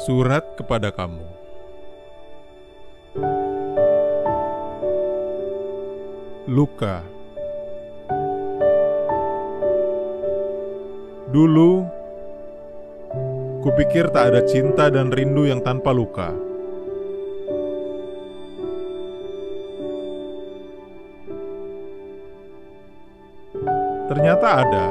Surat kepada kamu. Luka. Dulu, kupikir tak ada cinta dan rindu yang tanpa luka. Ternyata ada.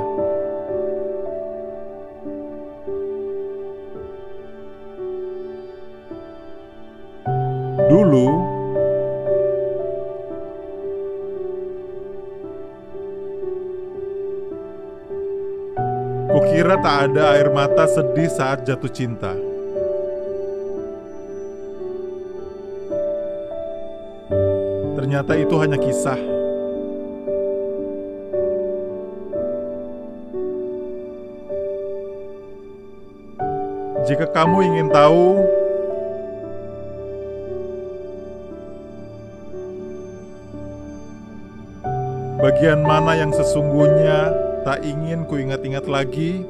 Kukira tak ada air mata sedih saat jatuh cinta. Ternyata itu hanya kisah. Jika kamu ingin tahu, bagian mana yang sesungguhnya tak ingin ku ingat-ingat lagi,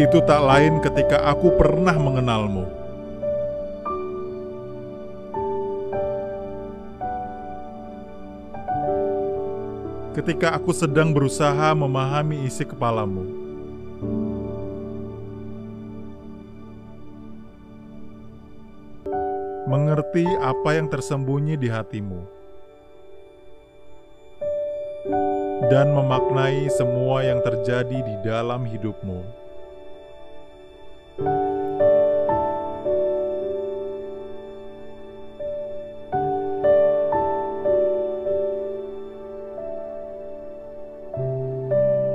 itu tak lain ketika aku pernah mengenalmu. Ketika aku sedang berusaha memahami isi kepalamu. mengerti apa yang tersembunyi di hatimu, dan memaknai semua yang terjadi di dalam hidupmu.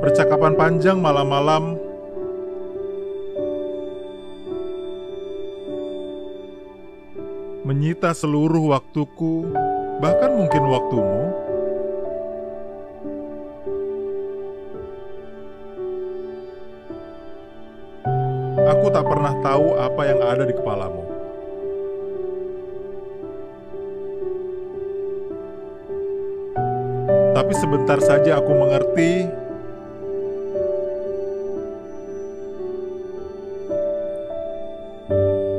Percakapan panjang malam-malam menyita seluruh waktuku, bahkan mungkin waktumu. Aku tak pernah tahu apa yang ada di kepalamu. Tapi sebentar saja aku mengerti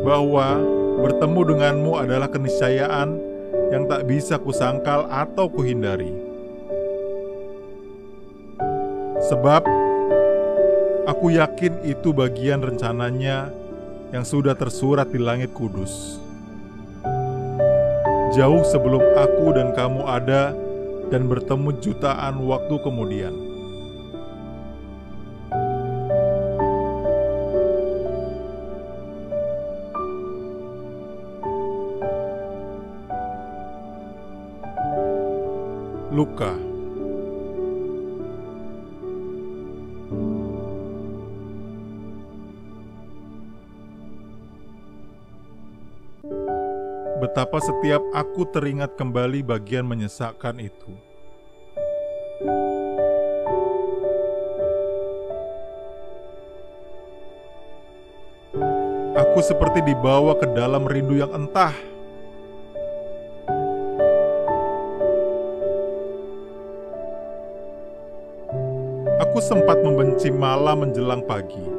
bahwa bertemu denganmu adalah keniscayaan yang tak bisa kusangkal atau kuhindari. Sebab aku yakin itu bagian rencananya yang sudah tersurat di langit kudus. Jauh sebelum aku dan kamu ada dan bertemu jutaan waktu kemudian. Luka Betapa setiap aku teringat kembali bagian menyesakkan itu. Aku seperti dibawa ke dalam rindu yang entah Aku sempat membenci malam menjelang pagi.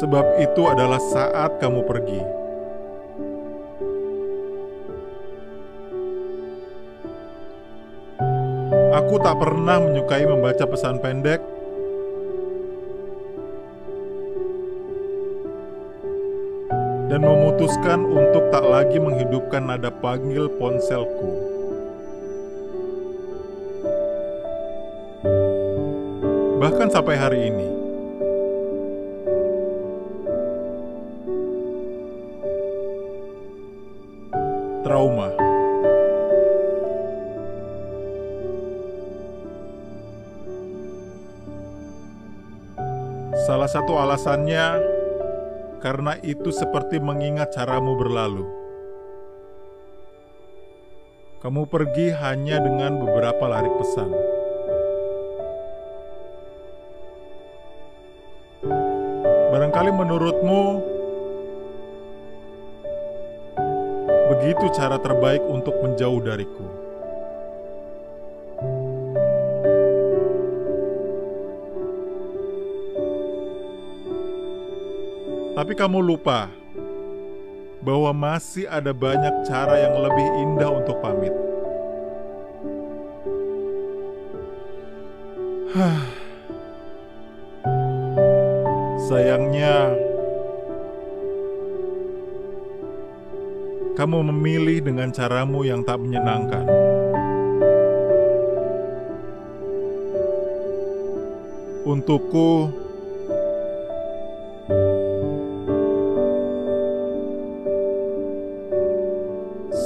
Sebab itu adalah saat kamu pergi. Aku tak pernah menyukai membaca pesan pendek dan memutuskan untuk tak lagi menghidupkan nada panggil ponselku. Bahkan sampai hari ini, trauma. Salah satu alasannya karena itu seperti mengingat caramu berlalu. Kamu pergi hanya dengan beberapa lari pesan. Barangkali menurutmu begitu cara terbaik untuk menjauh dariku. Tapi kamu lupa bahwa masih ada banyak cara yang lebih indah untuk pamit. Sayangnya, kamu memilih dengan caramu yang tak menyenangkan. Untukku,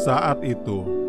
saat itu